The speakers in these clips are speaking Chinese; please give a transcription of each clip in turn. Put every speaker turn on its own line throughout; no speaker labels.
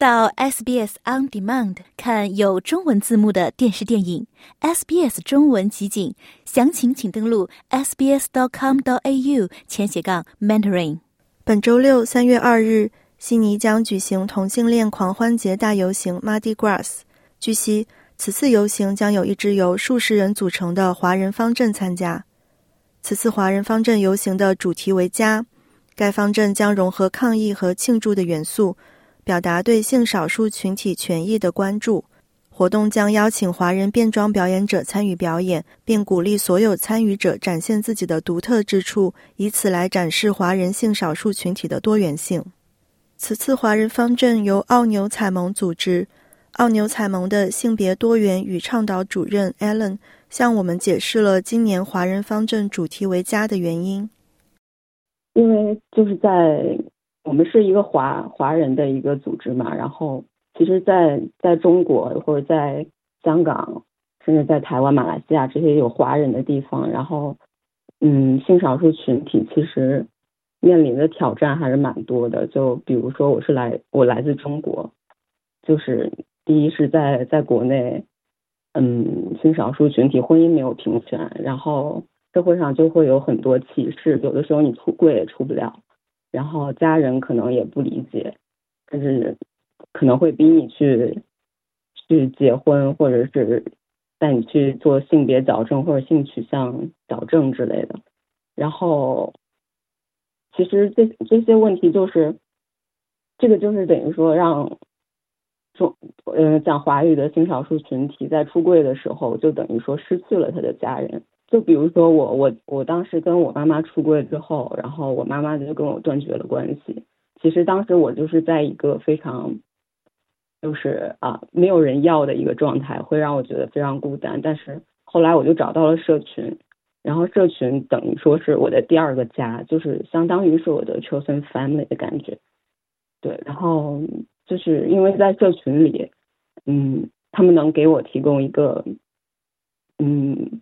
到 SBS On Demand 看有中文字幕的电视电影 SBS 中文集锦，详情请登录 sbs.com.au 前斜杠 mentoring。
本周六三月二日，悉尼将举行同性恋狂欢节大游行 Mardi Gras。据悉，此次游行将有一支由数十人组成的华人方阵参加。此次华人方阵游行的主题为“家”，该方阵将融合抗议和庆祝的元素。表达对性少数群体权益的关注。活动将邀请华人变装表演者参与表演，并鼓励所有参与者展现自己的独特之处，以此来展示华人性少数群体的多元性。此次华人方阵由奥牛彩盟组织，奥牛彩盟的性别多元与倡导主任 Allen 向我们解释了今年华人方阵主题为“家”的原因。
因为就是在。我们是一个华华人的一个组织嘛，然后其实，在在中国或者在香港，甚至在台湾、马来西亚这些有华人的地方，然后，嗯，性少数群体其实面临的挑战还是蛮多的。就比如说，我是来我来自中国，就是第一是在在国内，嗯，性少数群体婚姻没有平权，然后社会上就会有很多歧视，有的时候你出柜也出不了。然后家人可能也不理解，甚至可能会逼你去去结婚，或者是带你去做性别矫正或者性取向矫正之类的。然后，其实这这些问题就是，这个就是等于说让中嗯讲华语的性少数群体在出柜的时候，就等于说失去了他的家人。就比如说我我我当时跟我妈妈出柜之后，然后我妈妈就跟我断绝了关系。其实当时我就是在一个非常，就是啊没有人要的一个状态，会让我觉得非常孤单。但是后来我就找到了社群，然后社群等于说是我的第二个家，就是相当于是我的 chosen family 的感觉。对，然后就是因为在社群里，嗯，他们能给我提供一个，嗯。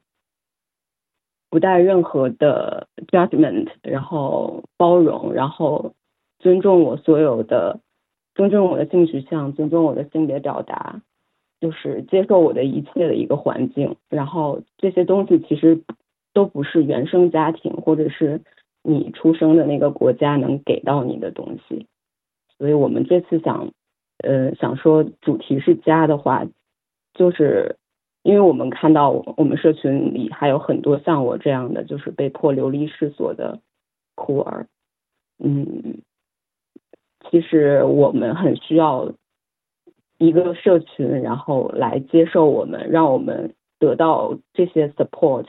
不带任何的 judgment，然后包容，然后尊重我所有的，尊重我的性取向，尊重我的性别表达，就是接受我的一切的一个环境。然后这些东西其实都不是原生家庭或者是你出生的那个国家能给到你的东西。所以我们这次想，呃，想说主题是家的话，就是。因为我们看到我们社群里还有很多像我这样的，就是被迫流离失所的孤儿，嗯，其实我们很需要一个社群，然后来接受我们，让我们得到这些 support，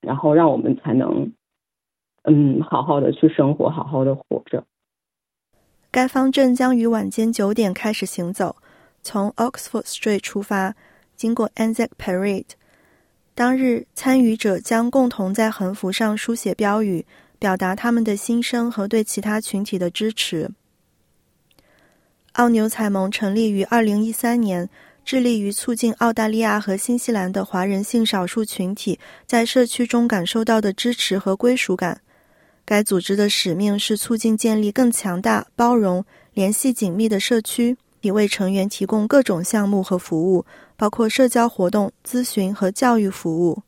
然后让我们才能，嗯，好好的去生活，好好的活着。
该方阵将于晚间九点开始行走，从 Oxford Street 出发。经过 Anzac Parade，当日参与者将共同在横幅上书写标语，表达他们的心声和对其他群体的支持。奥牛彩盟成立于二零一三年，致力于促进澳大利亚和新西兰的华人性少数群体在社区中感受到的支持和归属感。该组织的使命是促进建立更强大、包容、联系紧密的社区。为成员提供各种项目和服务，包括社交活动、咨询和教育服务。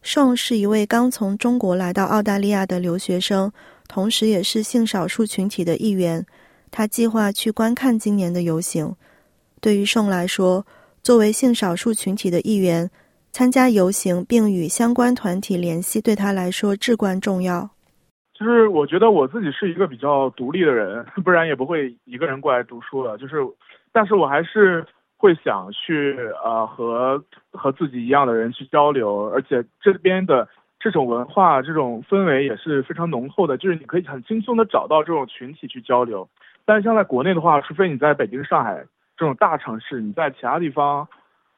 宋是一位刚从中国来到澳大利亚的留学生，同时也是性少数群体的一员。他计划去观看今年的游行。对于宋来说，作为性少数群体的一员，参加游行并与相关团体联系，对他来说至关重要。
就是我觉得我自己是一个比较独立的人，不然也不会一个人过来读书了。就是。但是我还是会想去呃和和自己一样的人去交流，而且这边的这种文化这种氛围也是非常浓厚的，就是你可以很轻松的找到这种群体去交流。但是像在国内的话，除非你在北京、上海这种大城市，你在其他地方，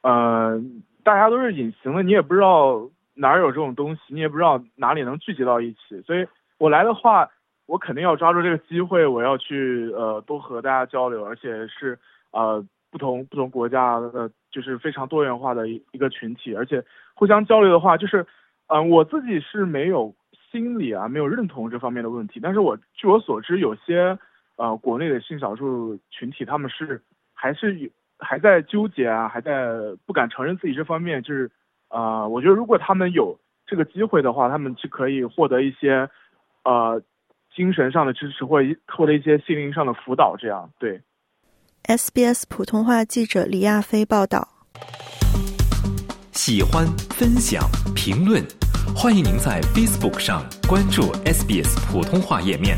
呃，大家都是隐形的，你也不知道哪儿有这种东西，你也不知道哪里能聚集到一起。所以我来的话，我肯定要抓住这个机会，我要去呃多和大家交流，而且是。呃不同不同国家的，就是非常多元化的一个群体，而且互相交流的话，就是，嗯、呃，我自己是没有心理啊，没有认同这方面的问题，但是我据我所知，有些呃国内的性少数群体，他们是还是有还在纠结啊，还在不敢承认自己这方面，就是，呃，我觉得如果他们有这个机会的话，他们就可以获得一些，呃。精神上的支持，或者获得一些心灵上的辅导，这样对。
sbs 普通话记者李亚飞报道。
喜欢分享评论欢迎您在 facebook 上关注 sbs 普通话页面。